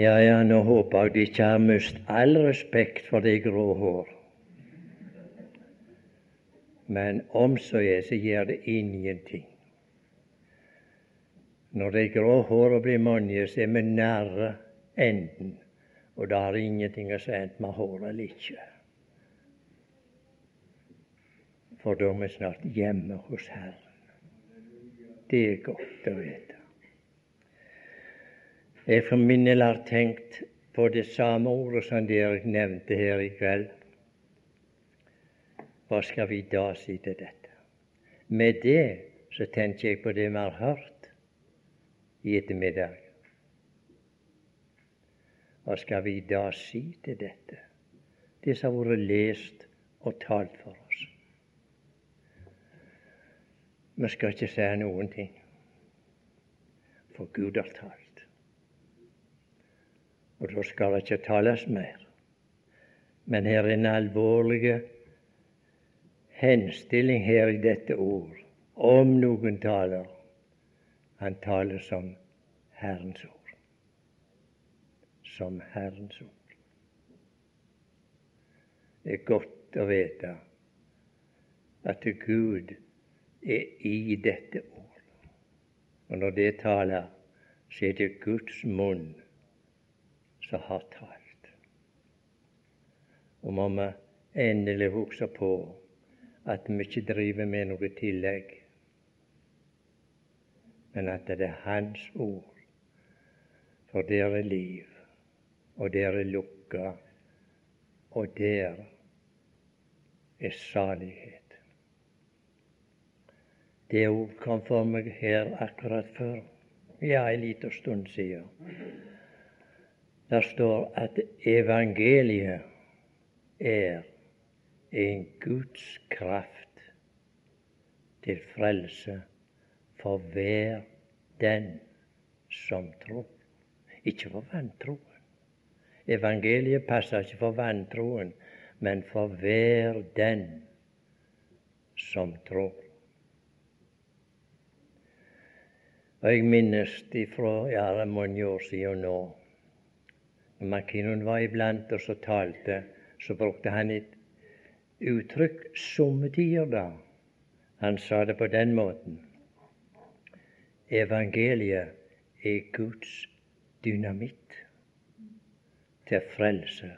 Ja, ja, nå håper jeg de ikke har mist all respekt for de grå hår. Men om så er, så gjør det ingenting. Når de grå håra blir mange, så er vi nære enden, og da har ingenting å si enten vi har hår eller ikke. For da er vi snart hjemme hos Herren. Det er godt å vite. Jeg for min del har tenkt på det samme ordet som dere nevnte her i kveld. Hva skal vi da si til dette? Med det så tenker jeg på det vi har hørt i ettermiddag. Hva skal vi da si til dette, det som har vært lest og talt for oss? Vi skal ikke si noen ting, for Gud har talt. Og da skal det ikke tales mer. Men her er en alvorlig henstilling her i dette ord. Om noen taler, han taler som Herrens ord. Som Herrens ord. Det er godt å vite at Gud er i dette ord. Og når det taler, så er det Guds munn som har talt. Og må vi endelig huske på at vi ikke driver med noe tillegg, men at det er Hans ord. For der er liv, og der er lukka, og der er salighet. Det ord kom for meg her akkurat før, ja, ei liten stund siden. Der står at evangeliet er en Guds kraft til frelse for hver den som tror. Ikke for vantroen. Evangeliet passer ikke for vantroen, men for hver den som tror. Og jeg minnes ifra ja, mange år siden nå. Når McKinnon var iblant oss og talte, så brukte han et uttrykk somme tider da. Han sa det på den måten. Evangeliet er Guds dynamitt til frelse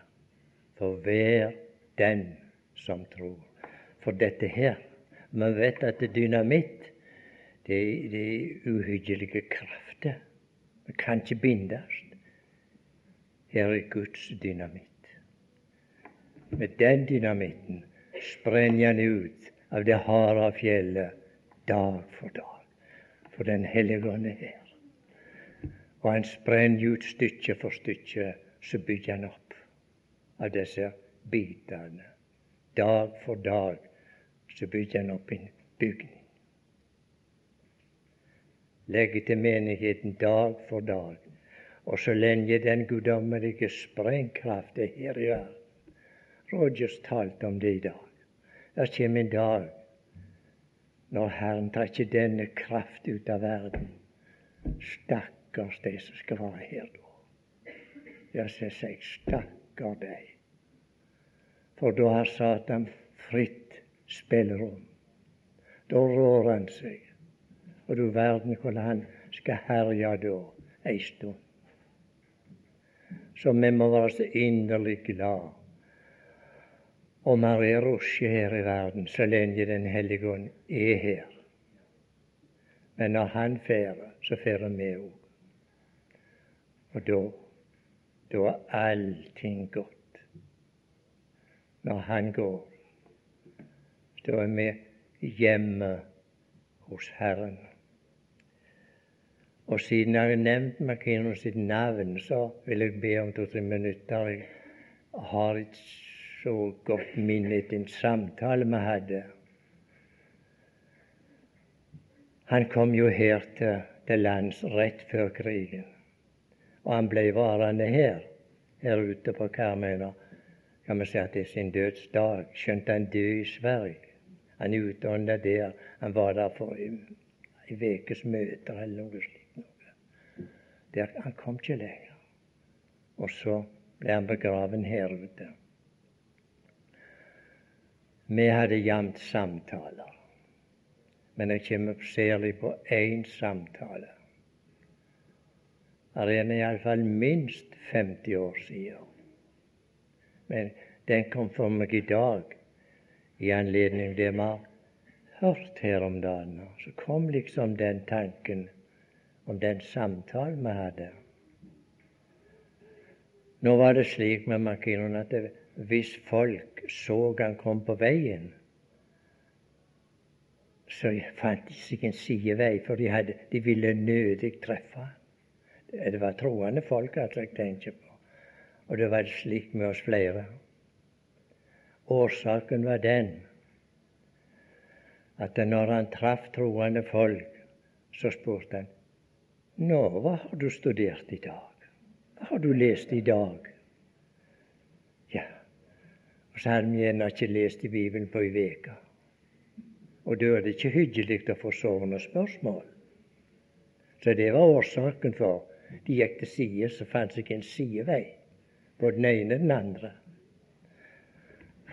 for hver den som tror. For dette her Man vet at dynamitt det er uhyggelige krefter. Det kan ikke bindes. Her er Guds dynamitt. Med den dynamitten sprenger han ut av det harde fjellet dag for dag. For Den hellige ånd er her. Og han sprenger ut stykke for stykke, så bygger han opp av disse bitene. Dag for dag så bygger han opp en bygning Legger til menigheten dag for dag. Og så lenge den guddommelige sprengkraft er her i verden. Rogers talte om det i dag. Det kommer en dag når Herren tar ikke denne kraft ut av verden. Stakkars de som skal være her da. Ja, så sier jeg stakkar deg. For da har Satan fritt spillerom. Da rår han seg. Og du verden hvordan han skal herje da ei stund. Så vi må være så inderlig glad om han er rusje her i verden så lenge Den hellige ånd er her. Men når han ferder, så ferder vi òg. Og da da er allting godt. Når han går, da er vi hjemme hos Herren. Og siden jeg har nevnt McKinnon sitt navn, så vil jeg be om to-tre minutter. Jeg har et så godt minne etter en samtale vi hadde. Han kom jo her til, til lands rett før krigen, og han ble varende her, her ute på Karmøyna. Kan vi si at det er sin dødsdag, skjønt han døde i Sverige. Han utånda der. Han var der for ei ukes møter eller noe slikt. Der, han kom ikke lenger. Og så ble han begraven her ute. Vi hadde jevnt samtaler, men jeg kommer særlig på én samtale. Det er iallfall minst 50 år siden. Men den kom for meg i dag, i anledning det vi har hørt her om dagen. Så kom liksom den tanken om den samtalen vi hadde. Nå var det slik med Makinon at det, hvis folk så han kom på veien, så fant de seg en sidevei, for de, hadde, de ville nødig treffe. Det var troende folk altså jeg tenker på, og det var slik med oss flere. Årsaken var den at når han traff troende folk, så spurte han Nå, hva har du studert i dag? Hva har du lest i dag? Ja, og så hadde vi gjerne ikke lest i Bibelen på ei uke. Og da er det ikke hyggelig å få sånne spørsmål. Så det var årsaken for de gikk til side, så fant seg en sidevei på den ene og den andre.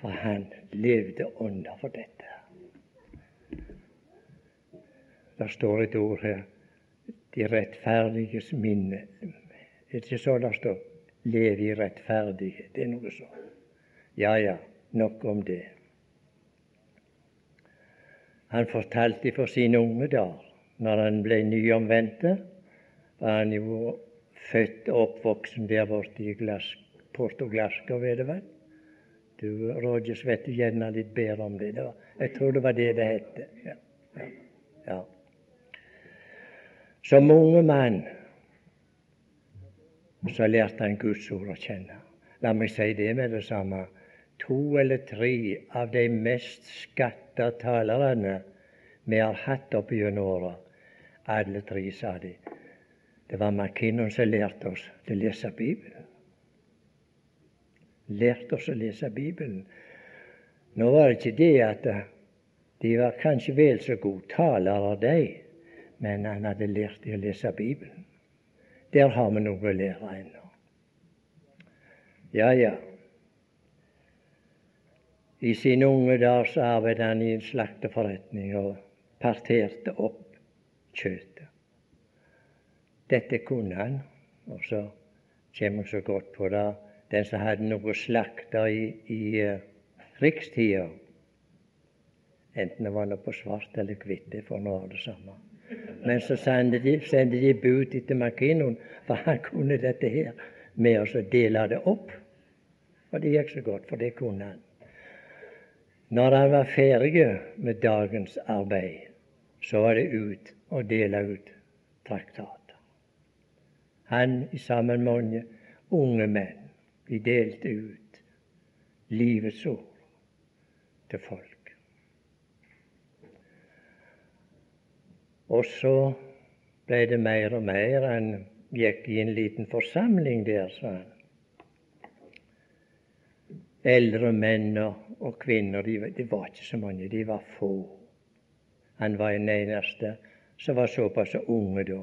For han levde under for dette. Der står et ord her de rettferdiges minne. Det er ikke så det står 'leve i rettferdighet'. Det er noe sånt. Ja, ja, nok om det. Han fortalte for sine unge dager, når han ble nyomvendte, var han jo født og oppvoksen der borte i Glas, Porto Glasgow, er det vel? Du, Rogers, vet du gjerne litt bedre om det. det var, jeg tror det var det det het. Ja. Ja. Som unge mann så lærte han Guds ord å kjenne. La meg si det med det samme. To eller tre av de mest skatta talerne vi har hatt opp gjennom åra, alle tre, sa de, det var McKinnon som lærte oss å lese Bibelen lærte oss å lese Bibelen. Nå var det ikke det at de var kanskje vel så gode talere, de, men han hadde lært dem å lese Bibelen. Der har vi noe å lære ennå. Ja, ja. I sine unge dager så arbeidet han i en slakterforretning og parterte opp kjøttet. Dette kunne han, og så kommer jeg så godt på det den som hadde noe slakter i, i uh, rikstida, Enten det var noe på svart eller hvitt, det får nå det samme. Men så sendte de, sendte de bud etter Makinoen, for han kunne dette her med å dele det opp. Og det gikk så godt, for det kunne han. Når han var ferdig med dagens arbeid, så var det ut og dele ut traktater. Han sammen med mange unge menn vi delte ut livets ord til folk. Og så blei det mer og mer. Han gikk i en liten forsamling der, sa han. Eldre menn og kvinner, de, de, var ikke så mange, de var få. Han var den eneste som var såpass unge da.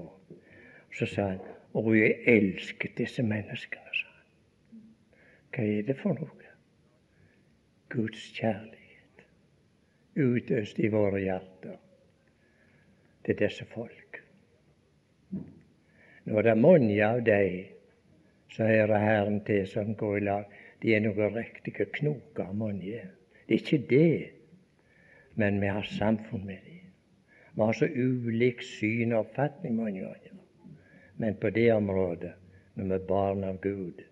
Så sa han og jeg elsket disse menneskene. Hva er det for noe? Guds kjærlighet utøst i våre hjerter til disse folk. Nå er det mange av de som hører Herren til, som går i lag. De er noen riktige knoker, mange. Det er ikke det, men vi har samfunn med dem. Vi har så ulik syn og oppfatning mange ganger. Men på det området, når vi er barn av Gud,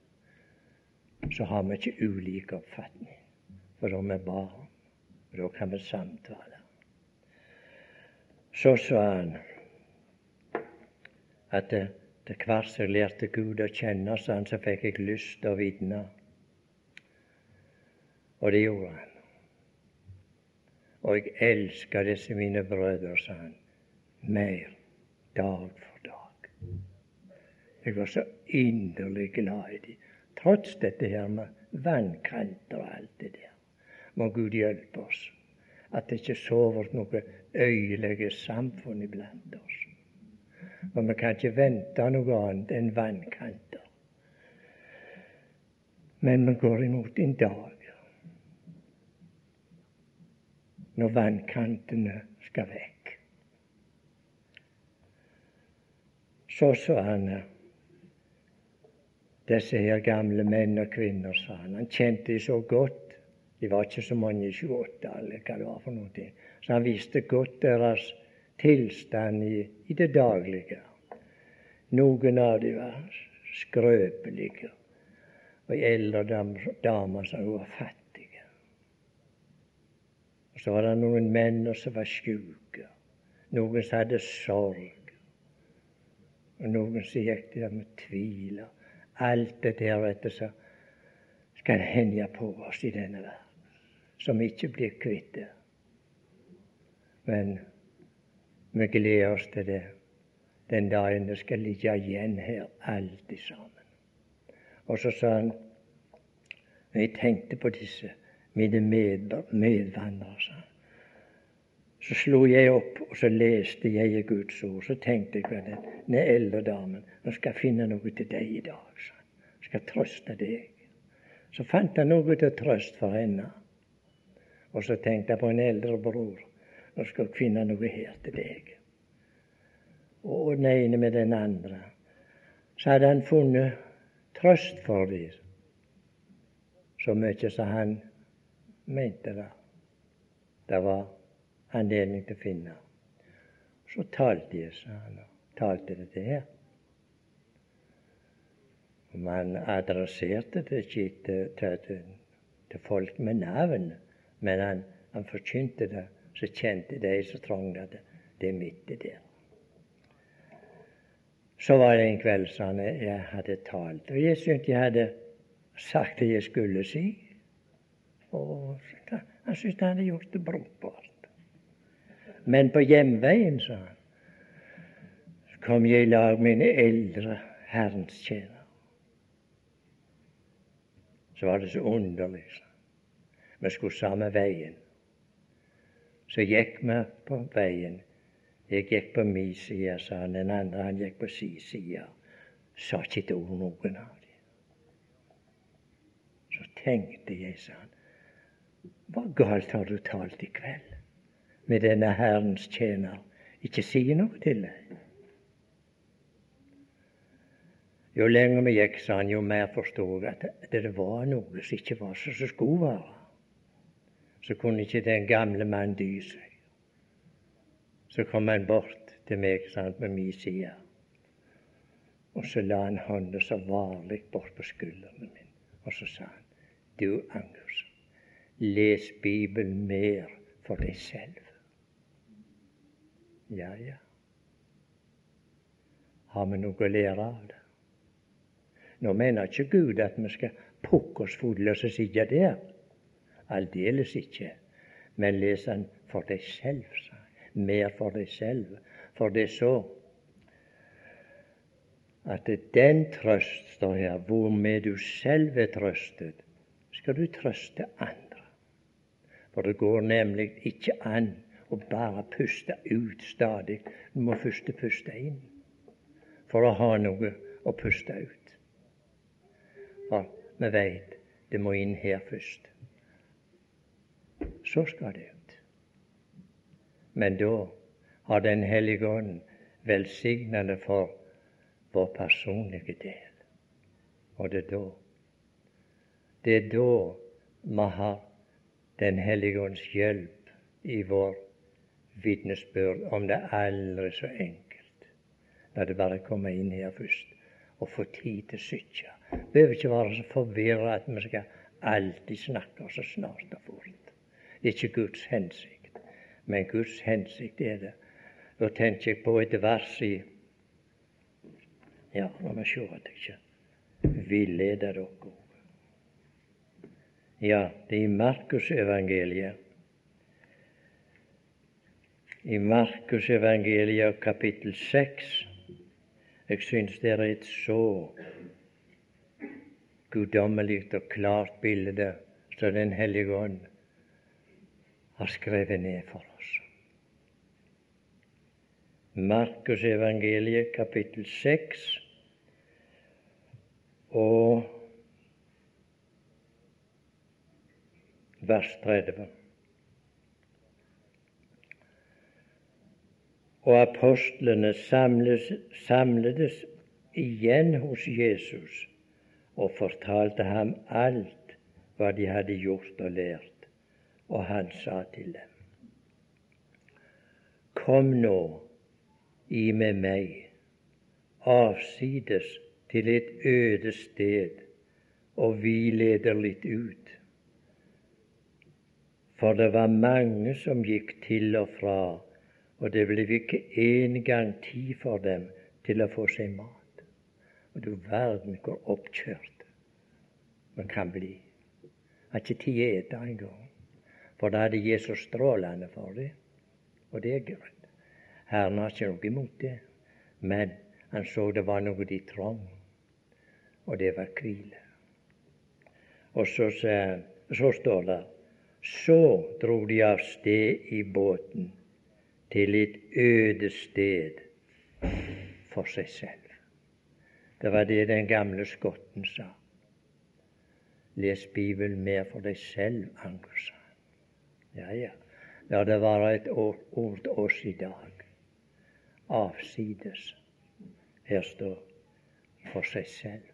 så har vi ikke ulik oppfatning. For da er vi barn, og da kan vi samtale. Så sa han at det hvert som lærte Gud å kjenne, sa han, så fikk jeg lyst til å vitne. Og det gjorde han. Og jeg elsker disse mine brødre, sa han, mer dag for dag. Jeg var så inderlig glad i dem trots dette her med vannkanter og alt det der. Må Gud hjelpe oss at det ikke sover noe øyelige samfunn iblant oss. Og vi kan ikke vente noe annet enn vannkanter. Men vi går imot en dag når vannkantene skal vekk. Så sa han disse her gamle menn og kvinner, sa han. Han kjente de så godt. De var ikke så mange, 28 eller hva det var for noe. Så han visste godt deres tilstand i, i det daglige. Noen av dem var skrøpelige, og ei eldre dame som var fattige. Og Så var det noen menn som var sjuke, noen som hadde sorg, og noen som gikk der med tvil. Alt det der, vet du, skal henge på oss i denne verden, som ikke blir kvitt det. Men vi gleder oss til det den dagen det skal ligge igjen her, alltid sammen. Og så sa han når jeg tenkte på disse mine medvandrere, sa han, så slo jeg opp og så leste jeg i Guds ord. Så tenkte jeg på den eldre damen nå skal jeg finne noe til deg i dag. han. Jeg skal trøste deg. Så fant han noe til trøst for henne. Og så tenkte jeg på en eldre bror. Nå skal jeg finne noe her til deg og den ene med den andre, så hadde han funnet trøst for dem. Så mye som han mente det. Det var anledning til å finne. Så talte jeg, sa han, talte til her. Man adresserte det ikke til, til, til, folk med navn, men han, han forkynte det, så kjente de som trengte det. Det er midt i der. Så var det en kveld som jeg hadde talt, og jeg syntes jeg hadde sagt det jeg skulle si. Og han syntes han hadde gjort det brukbart. Men på hjemveien, sa han, kom jeg i lag med mine eldre Herrens tjenere. Så var det så underlig. Vi skulle samme veien. Så gikk vi på veien jeg gikk på min side, sa han. Den andre han gikk på sin side. Sa ikke et ord noen av dem. Så tenkte jeg, sa han, hva galt har du talt i kveld med denne Herrens tjener? Ikke si noe til deg. Jo lenger vi gikk, sa han, jo mer forstod jeg at det var noe som ikke var som det skulle være. Så kunne ikke den gamle mann dy seg. Så kom han bort til meg sant, med min side. Og så la han hånda så varlig bort på skuldrene min, og så sa han, du Angus, les Bibelen mer for deg selv. Ja, ja. Har vi noe å lære av det? Nå mener ikke Gud at vi skal pukke oss fulle og sitte der. Aldeles ikke. Men les han for deg selv, sa mer for deg selv. For det er så at den trøst, står her, hvormed du selv er trøstet, skal du trøste andre. For det går nemlig ikke an å bare puste ut stadig. Du må først puste inn for å ha noe å puste ut. For vi veit det må inn her først. Så skal det ut. Men da har Den hellige ånd velsignende for vår personlige del. Og det er da Det er da vi har Den hellige ånds hjelp i vår vitnesbyrd, om det aldri så enkelt. La det bare komme inn her først og få tid til å sitte. Behøver ikke være så forvirra at vi skal alltid snakke så snart og fort. Det er ikke Guds hensikt men Guds hensikt er det. Da tenker jeg på et vers i Ja, la meg se at jeg ikke villeder dere. Ja, det er i Markusevangeliet. I Markusevangeliet kapittel 6. Jeg syns det er et så guddommelig og klart bilde som Den hellige ånd har skrevet ned for oss. Markus evangeliet kapittel 6 og vers 30. Og apostlene samles, samledes igjen hos Jesus og fortalte ham alt hva de hadde gjort og lært. Og han sa til dem, Kom nå i med meg avsides til et øde sted, og vi leder litt ut. For det var mange som gikk til og fra, og det ble ikke engang tid for dem til å få seg mat. Og du verden hvor oppkjørt man kan bli. Har ikke tid å ete engang. For da hadde Jesus strålende for det, og det er greit. Herren har ikke noe imot det, men han så det var noe de trong, og det var hvile. Og så, så står det så dro de av sted i båten til et øde sted for seg selv. Det var det den gamle skotten sa. Les Bibelen mer for deg selv, Anker, sa Ja, ja. La det være et ord, ord oss i dag avsides. Her står for seg selv.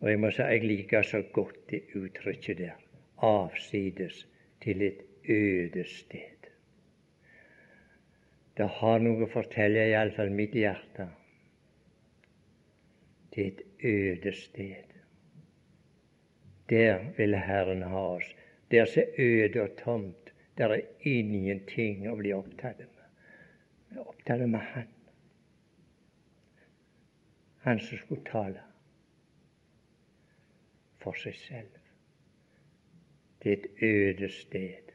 Og jeg må si jeg liker så godt det uttrykket der. Avsides til et øde sted. Det har noe å fortelle, iallfall mitt hjerte. Til et øde sted. Der vil Herren ha oss. Der er så øde og tomt. Det er ingenting å bli opptatt med. Jeg er opptatt med Han. Han som skulle tale for seg selv. Det er et øde sted.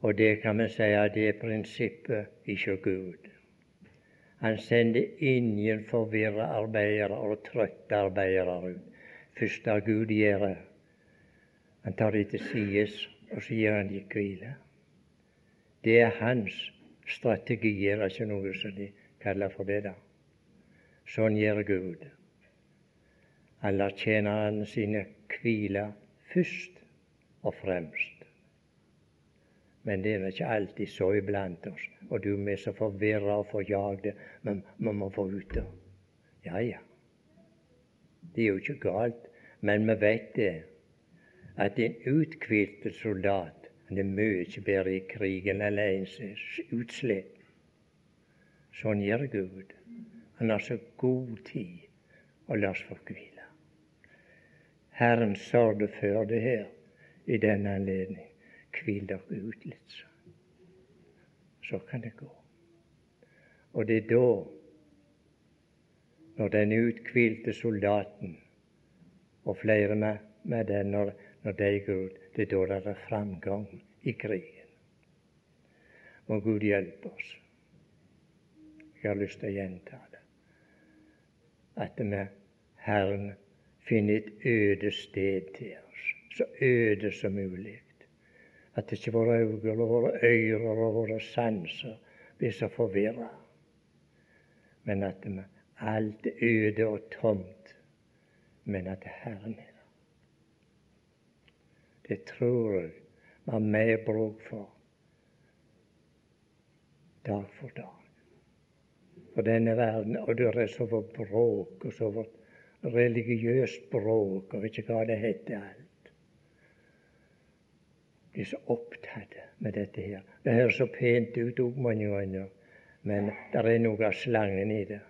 Og det kan vi si at det er prinsippet ikke Gud. Han sender ingen forvirra arbeidere og trøtte arbeidere ut. Første Gud gjør, han tar dem til sides, og så gir han dem hvile. Det er hans Strategier er ikke noe som de kaller for det, da. Sånn gjør Gud. Han lar tjenerne sine hvile først og fremst. Men det er ikke alltid så iblant oss. Og du er så forvirra og forjagde. Men vi må få ut det. Ja, ja. Det er jo ikke galt. Men vi vet det, at en uthvilt soldat han er mye bedre i krigen enn alene som utslitt. Sånn gjør Gud. Han har så god tid og la oss få hvile. Herren sørget for det her i denne anledning. Hvil dere ut litt, så. Så kan det gå. Og det er da, når den uthvilte soldaten, og flere med, med den, når, når de går ut, det er da det er framgang i krigen. Må Gud hjelpe oss. Jeg har lyst til å gjenta det. At vi, Herren, finner et øde sted til oss. Så øde som mulig. At ikke våre øyne og våre ører og våre sanser blir så forvirra. Men at alt er øde og tomt, men at Herren er det tror jeg vi har mer bruk for dag for dag. For denne verden, og det er så for bråk, og så for religiøst bråk, og ikke hva det heter alt. De er så opptatt med dette her. Det høres så pent ut òg mange ganger, men det er noe av slangen i det.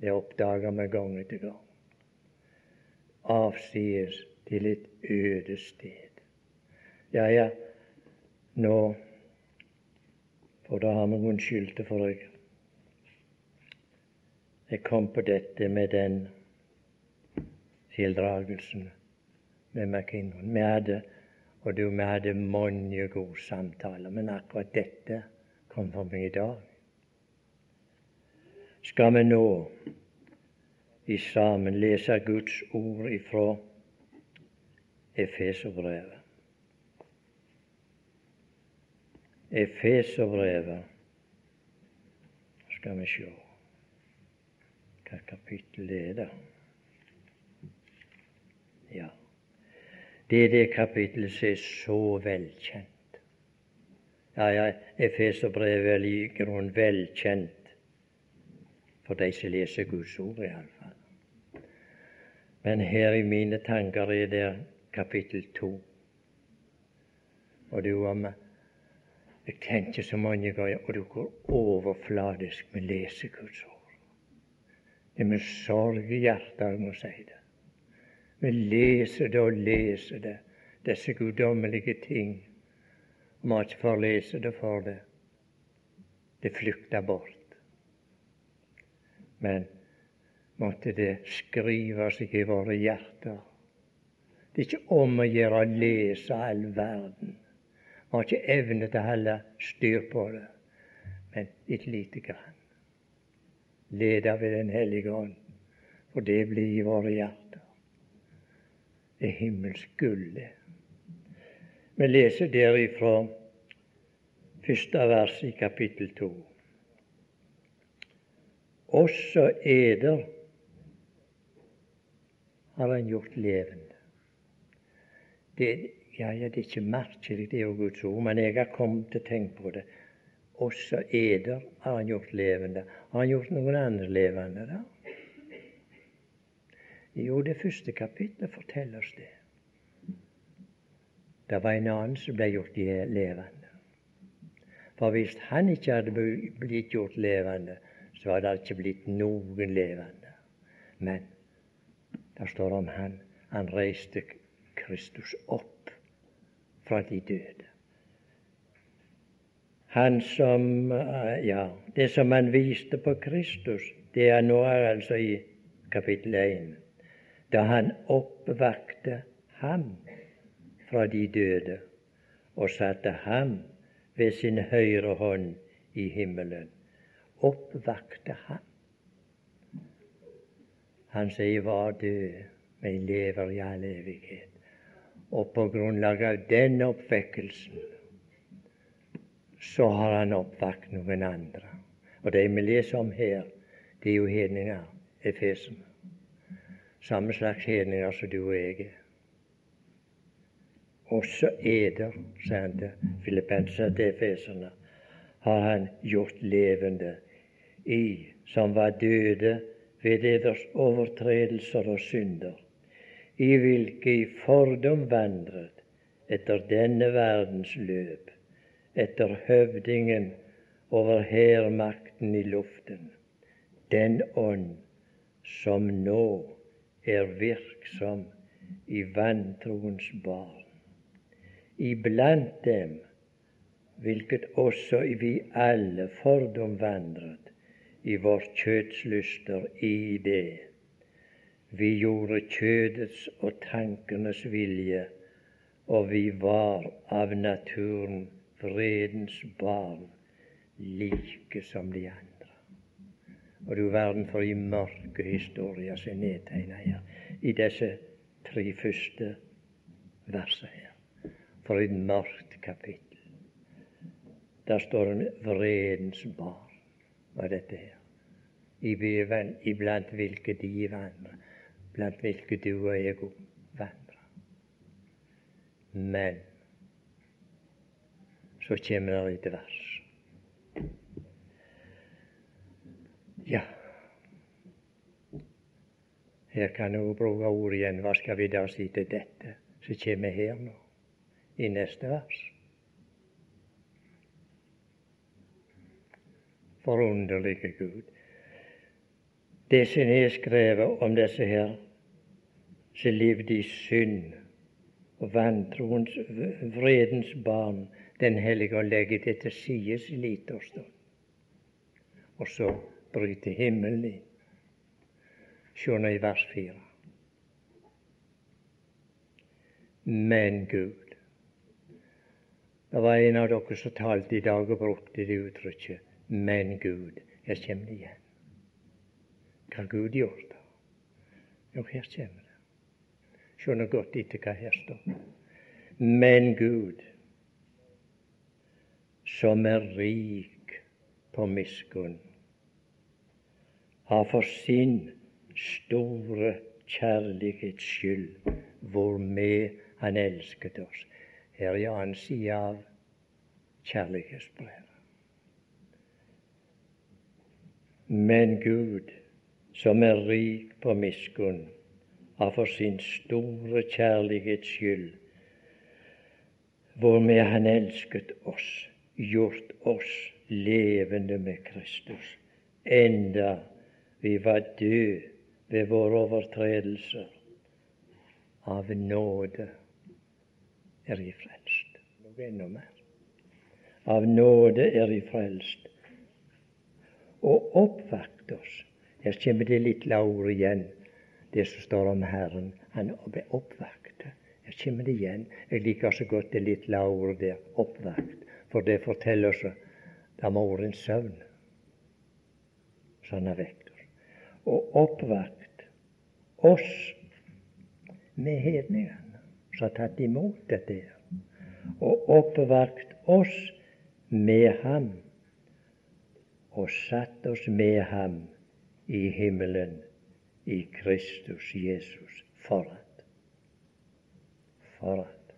Det oppdager vi gang etter gang. Avsides til et øde sted. Ja, ja, nå For da har vi noen skyldte for deg. Jeg kom på dette med den tildragelsen med McKinnon. Vi hadde, og du, vi hadde mange gode samtaler, men akkurat dette kom for meg i dag. Skal vi nå i sammen lese Guds ord ifra Efeserbrevet. Efeserbrevet Skal vi sjå hva kapittel det er da. Ja. Det er det kapittelet som er så velkjent. Ja, ja, Efeserbrevet er i grunn velkjent for de som leser Guds ord, iallfall. Men her i mine tanker er det kapittel to. Og du om Jeg tenker så mange ganger og du går overfladisk med leser Guds ord. Det er med sorg i hjertet jeg må si det. Vi leser det og leser det, disse guddommelige ting. Vi har ikke forlese det for det. Det flykter bort. Men måtte det skrive seg i våre hjerter. Det er ikke om å gjøre å lese all verden. Vi har ikke evne til å holde styr på det, men et lite grann. Leda ved Den hellige ånd, for det blir i våre hjerter. Det er himmelsk gull, det. Vi leser derifra første vers i kapittel to. Også eder har han gjort levende. Det, ja, ja, det er ikke merkelig, det er jo Guds ord, men jeg har kommet til å tenke på det. Også eder har han gjort levende. Har han gjort noen andre levende, da? Jo, det første kapittelet forteller oss det. Det var en annen som ble gjort levende. For hvis han ikke hadde blitt gjort levende, så hadde det ikke blitt noen levende. Men det står om han. Han reiste Kristus opp fra de døde. Han som eh, Ja, det som han viste på Kristus, det er nå altså i kapittel 1. Da han oppvakte ham fra de døde og satte ham ved sin høyre hånd i himmelen. Oppvakte ham. Han sier var død, men lever i all evighet. Og på grunnlag av den oppvekkelsen så har han oppvakt noen andre. Og de vi leser om her, det er jo hedninger, efesene. Samme slags hedninger som du og jeg er. Også eder, sier han til filippenser til efeserne, har han gjort levende i, som var døde ved eders overtredelser og synder, i hvilke i fordom vandret etter denne verdens løp, etter høvdingen over hærmakten i luften, den ånd som nå er virksom i vantroens barn. Iblant dem, hvilket også vi alle fordom vandret, i vårt kjøtslyster i det. Vi gjorde kjødets og tankenes vilje, og vi var av naturen vredens barn, like som de andre. Og du verden for i mørke historier som er nedtegna her, i disse tre første versene her. For et mørkt kapittel. Der står det vredens barn. Hva dette her? iblant hvilke de vandrer, blant hvilke du og jeg vandrer. Men så kommer det et vers. Ja, her kan jeg bruke ord igjen. Hva skal vi da si til dette som kommer her nå, i neste vers? Forunderlige Gud det som er skrevet om disse her som levde i synd og vantroens, vredens barn, Den hellige, og legger det til side en liten. Og så bryter himmelen inn. Se nå i vers fire. Men Gud Det var en av dere som talte i dag og brukte det uttrykket 'men Gud'. Her kommer det igjen. Hva har Gud gjort? Jo, her kommer det. Nå godt etter hva her står. Men Gud, som er rik på miskunn, har for sin store kjærlighets skyld hvormed Han elsket oss. Her er en annen side av kjærlighetsbrevet. Men Gud, som er rik på miskunn, har for sin store kjærlighets skyld, hvormed Han elsket oss, gjort oss levende med Kristus, enda vi var døde ved våre overtredelser. Av nåde er vi frelst. Noe enda mer. Av nåde er vi frelst. Og oppvakt oss. Her kommer det lille ordet igjen, det som står om Herren. Han ble oppvakt. Her kommer det igjen. Jeg liker så godt det lille ordet der, oppvakt, for det forteller oss det må være en søvn. Sånne har. Og oppvakt oss med hedningene som har tatt imot dette. Og oppvakt oss med ham og satt oss med ham i himmelen i Kristus Jesus for at for at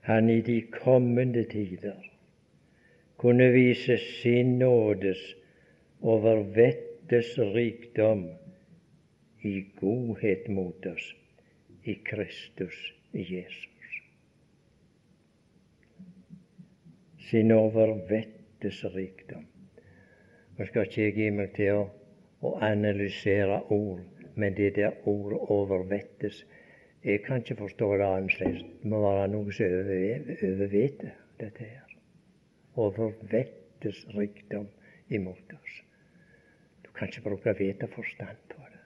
han i de kommende tider kunne vise sin nådes over vettes rikdom i godhet mot oss i Kristus Jesus. Sin overvettes rikdom. Nå skal ikke jeg gi meg til å, å analysere ord, men det der ordet overvettes Jeg kan ikke forstå det annerledes. Det må være noe som overveter dette her. Overvettes rikdom imot oss. Du kan ikke bruke vite forstand på det.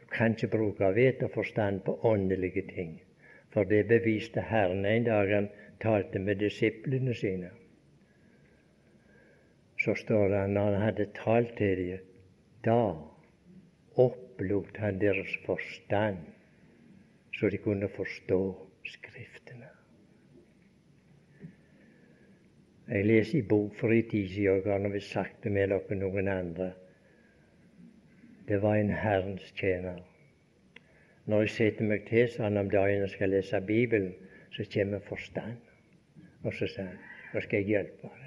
Du kan ikke bruke vite forstand på åndelige ting. For det beviste Herren en dag han talte med disiplene sine så står det når han hadde talt til dem, da opplot han deres forstand, så de kunne forstå Skriftene. Jeg leser i bok for en tid siden, og har sagt det med dere noen andre. Det var en Herrens tjener. Når jeg setter meg til sånn om dagen og skal lese Bibelen, så kommer forstand. Og så sier han nå skal jeg hjelpe deg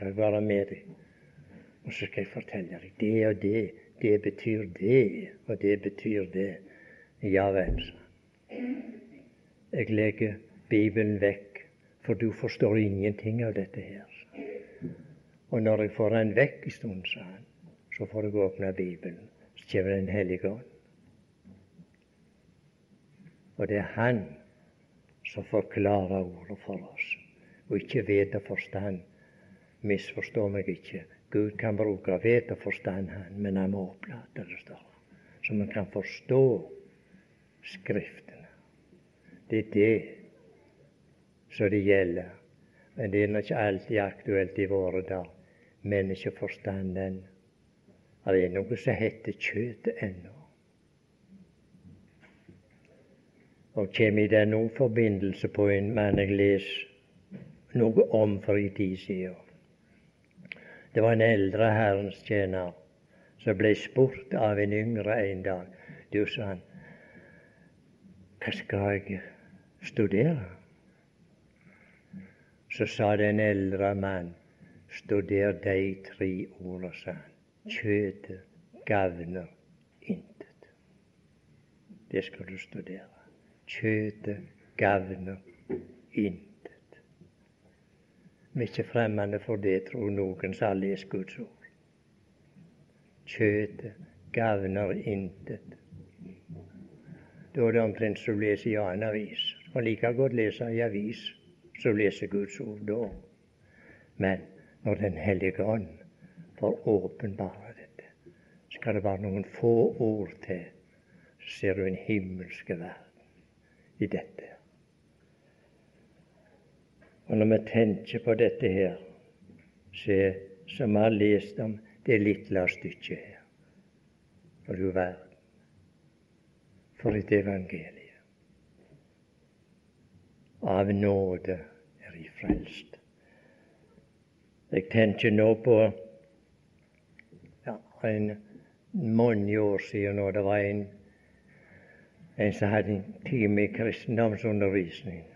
skal jeg være med deg. Og så skal jeg fortelle deg det og det. Det betyr det, og det betyr det. Ja vel, Jeg legger Bibelen vekk, for du forstår ingenting av dette her. Og når jeg får den vekk en stund, sa han, så får jeg åpne Bibelen. Så kommer Den hellige ånd. Og det er Han som forklarer ordet for oss, og ikke vet og forstand. Misforstå meg ikke. Gud kan bruke vet og forstand, han, men han må opplate det, står så man kan forstå Skriftene. Det er det som det gjelder. Men det er ikke alltid aktuelt i våre dager. Menneskeforstanden Det er noe som heter kjøtet ennå. Og kommer i den forbindelse på en mann jeg leser noe om for en tid siden. Det var en eldre Herrens tjener som ble spurt av en yngre en dag. Du, sa han, hva skal jeg studere? Så sa den eldre mann, studer de tre ordene, sa han. Kjøtet gagner intet. Det skal du studere. Kjøtet gagner intet. Vi er ikke fremmede for det, tror noen som har lest Guds ord. Kjøtet gagner intet. Da er det omtrent som å lese i annen avis. Kan like godt lese i avis som lese Guds ord da. Men når Den hellige ånd får åpenbare dette, skal det være noen få ord til, så ser du en himmelske verden i dette. Og når vi tenker på dette her, se, som vi har lest om det lille stykket her For du verden, for et evangelie. Av nåde er vi frelst. Jeg tenker nå på ja, en mange år siden når det var en, en som hadde en time i kristendomsundervisning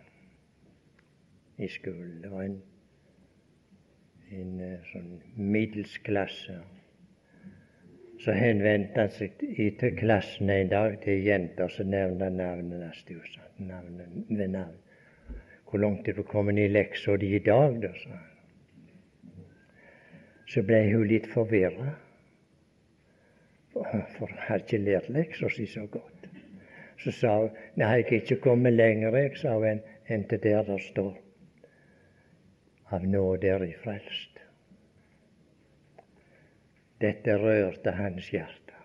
i skolen. Det var en, en eh, sånn middels klasse. Så henvendte seg til klassen en dag, til jenter som nevnte navnene hans. Navnet ved navn. Hvor langt er du kommet i leksa di i dag, da, sa han. Så ble hun litt forvirra, for hun hadde ikke lært leksa si så godt. Så sa hun nei, jeg er ikke kommet lenger jeg, sa hun, enn til der det står av nåde er I frelst. Dette rørte hans hjerte.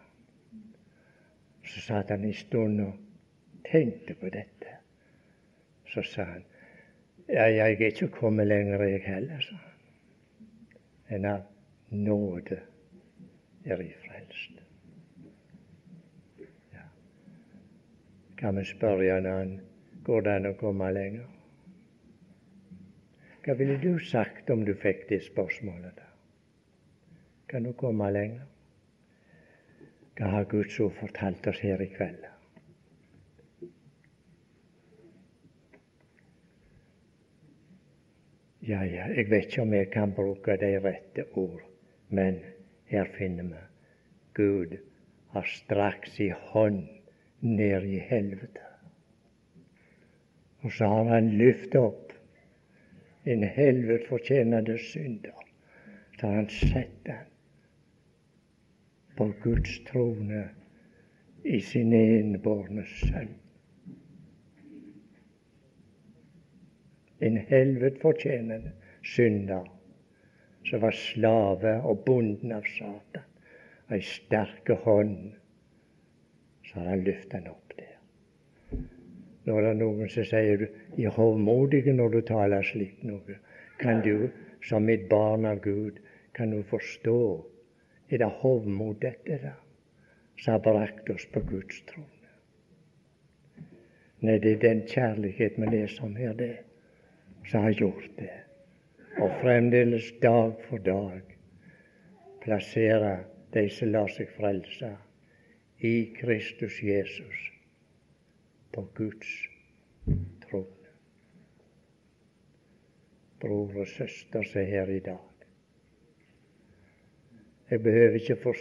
Så satt han en stund og tenkte på dette. Så sa han ja, jeg er ikke kommet lenger, jeg heller, sa han, enn av nåde er I frelst. Ja. Kan vi spørre han an går det å komme lenger? Hva ville du sagt om du fikk det spørsmålet? da? Kan du komme lenger? Hva har Guds ord fortalt oss her i kveld? Ja, ja, jeg vet ikke om jeg kan bruke de rette ord, men her finner vi Gud har straks i hånd ned i helvete. Og så har han løftet opp en helvete fortjenende synder. Har han sett han på Guds trone i sin enbårne sønn. En helvete fortjenende synder som var slave og bonden av Satan. Ei sterke hånd, så har han løftet han opp der. Nå er det noen som sier du er hovmodig når du taler slikt noe. Kan du, som et barn av Gud, kan du forstå er det hovmod, dette, da, som har brakt oss på Guds trone? Nei, det er den kjærlighet vi leser om her, det, som har gjort det. Og fremdeles dag for dag plassere de som lar seg frelse i Kristus Jesus på Guds trone. Bror og søster som er her i dag. Jeg behøver ikke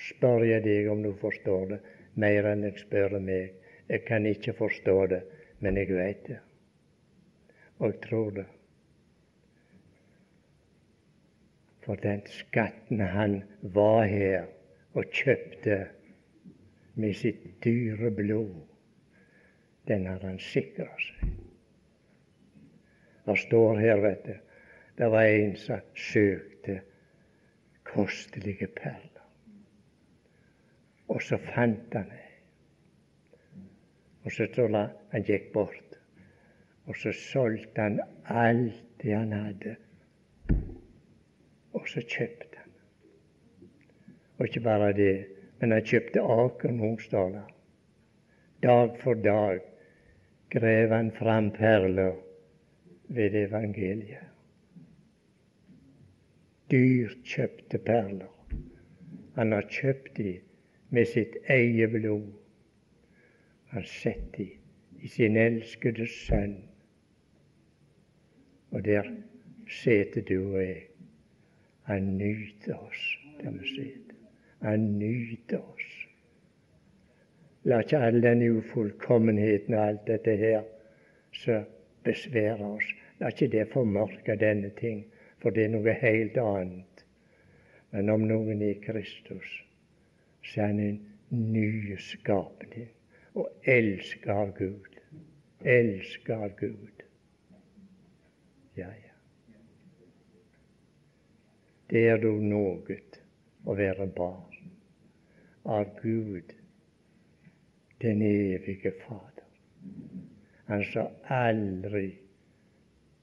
spørre deg om du forstår det, mer enn jeg spør meg. Jeg kan ikke forstå det, men jeg vet det. Og jeg tror det. For den skatten han var her og kjøpte med sitt dyre blod, den har han sikra seg. Det står her, vet du, det var en som søkte kostelige perler. Og så fant han ei. Og så tror jeg han gikk bort, og så solgte han alt det han hadde, og så kjøpte han. Og ikke bare det, men han kjøpte åkeren òg, står. Dag for dag grev han fram perler ved evangeliet dyrkjøpte perler. Han har kjøpt de med sitt eget blod. Han setter sett de i sin elskede sønn. Og der sitter du og jeg. Han nyter oss der vi sitter. Han nyter oss. La ikke all den ufullkommenheten og alt dette her som besværer oss, la ikke det formørke denne ting for det er noe helt annet. Men om noen er Kristus, så er han en ny skapning og elsker Gud. Elsker Gud. Ja, ja. Det er da noe å være barn av Gud, den evige Fader. Han sa aldri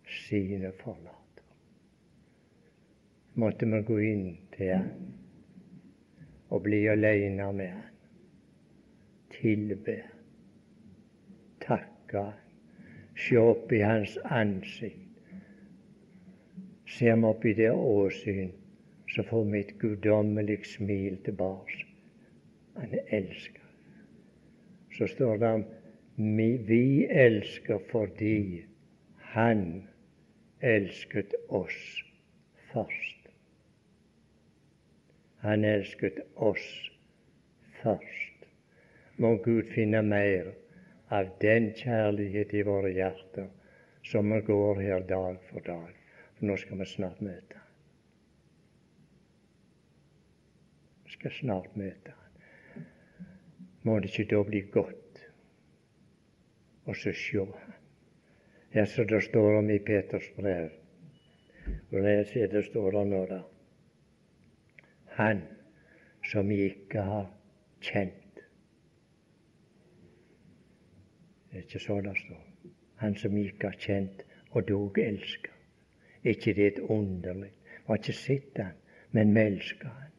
sine forlater. måtte vi gå inn til Han og bli alene med Han. Tilbe, takke Han, se opp i Hans ansikt. Ser vi opp i det åsyn, så får vi et guddommelig smil tilbake. Han elsker. Så står det om vi elsker fordi Han elsket oss først. Han elsket oss først. Må Gud finne mer av den kjærlighet i våre hjerter som vi går her dag for dag. For nå skal vi snart møte Vi skal snart møte Må det ikke da bli godt å sjå Han. Ja, som det står om i Peters brev, og leser det står om nå da Han som vi ikke har kjent Det er ikke så det står. Han som ikke har kjent og dog elsker. Er ikke det et underlig? Vi har ikke sett han, men vi elsker han.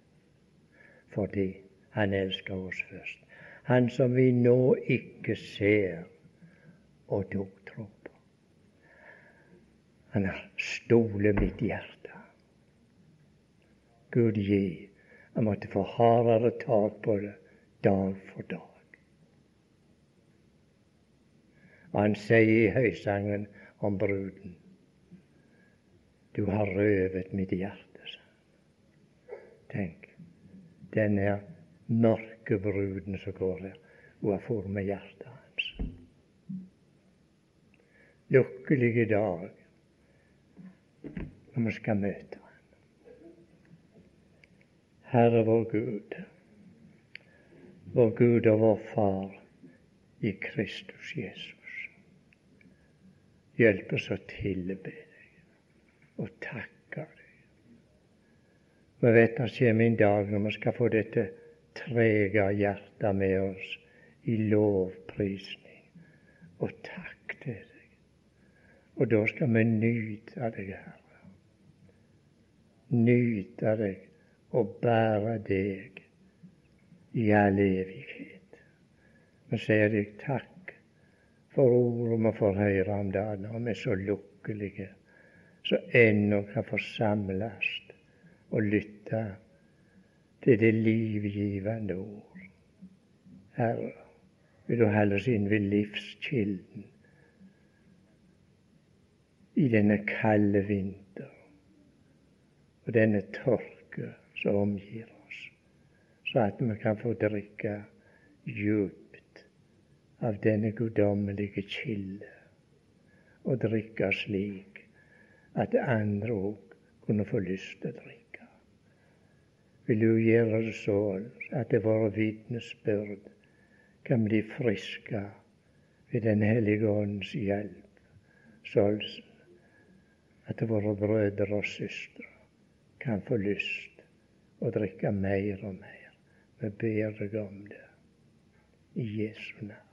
Fordi han elsker oss først. Han som vi nå ikke ser og dog tror på. Han har stolet mitt hjerte. Gud gi jeg måtte få hardere tak på det dag for dag. Han sier i høysangen om bruden Du har røvet mitt hjerte, sa Tenk, den er mørke bruden som går hun har fått med hjertet hans. Lykkelige dag når vi skal møte Han. Herre vår Gud, vår Gud og vår Far i Kristus Jesus. Hjelp oss å tilbe deg og takke deg. Vi vet det kommer en dag når vi skal få dette trege hjertet med oss i lovprisning og takk til deg. Og da skal vi nyte deg, Herre. Nyte deg og bære deg i all evighet. Vi sier deg takk for ordet vi får høre om dagen, og vi er så lukkelige, så ennå kan forsamles og lytte til det livgivende ord. Herre, vil du holde oss inn ved livskilden i denne kalde vinter og denne tørke som omgir oss, så at vi kan få drikke djupt av denne guddommelige kilde og drikke slik at andre òg kunne få lyst til å drikke. Vil du gjøre det så at våre vitnesbyrd kan bli friske ved Den hellige ånds hjelp, sånn at våre brødre og søstre kan få lyst å drikke mer og mer. Vi ber deg om det i Jesu navn.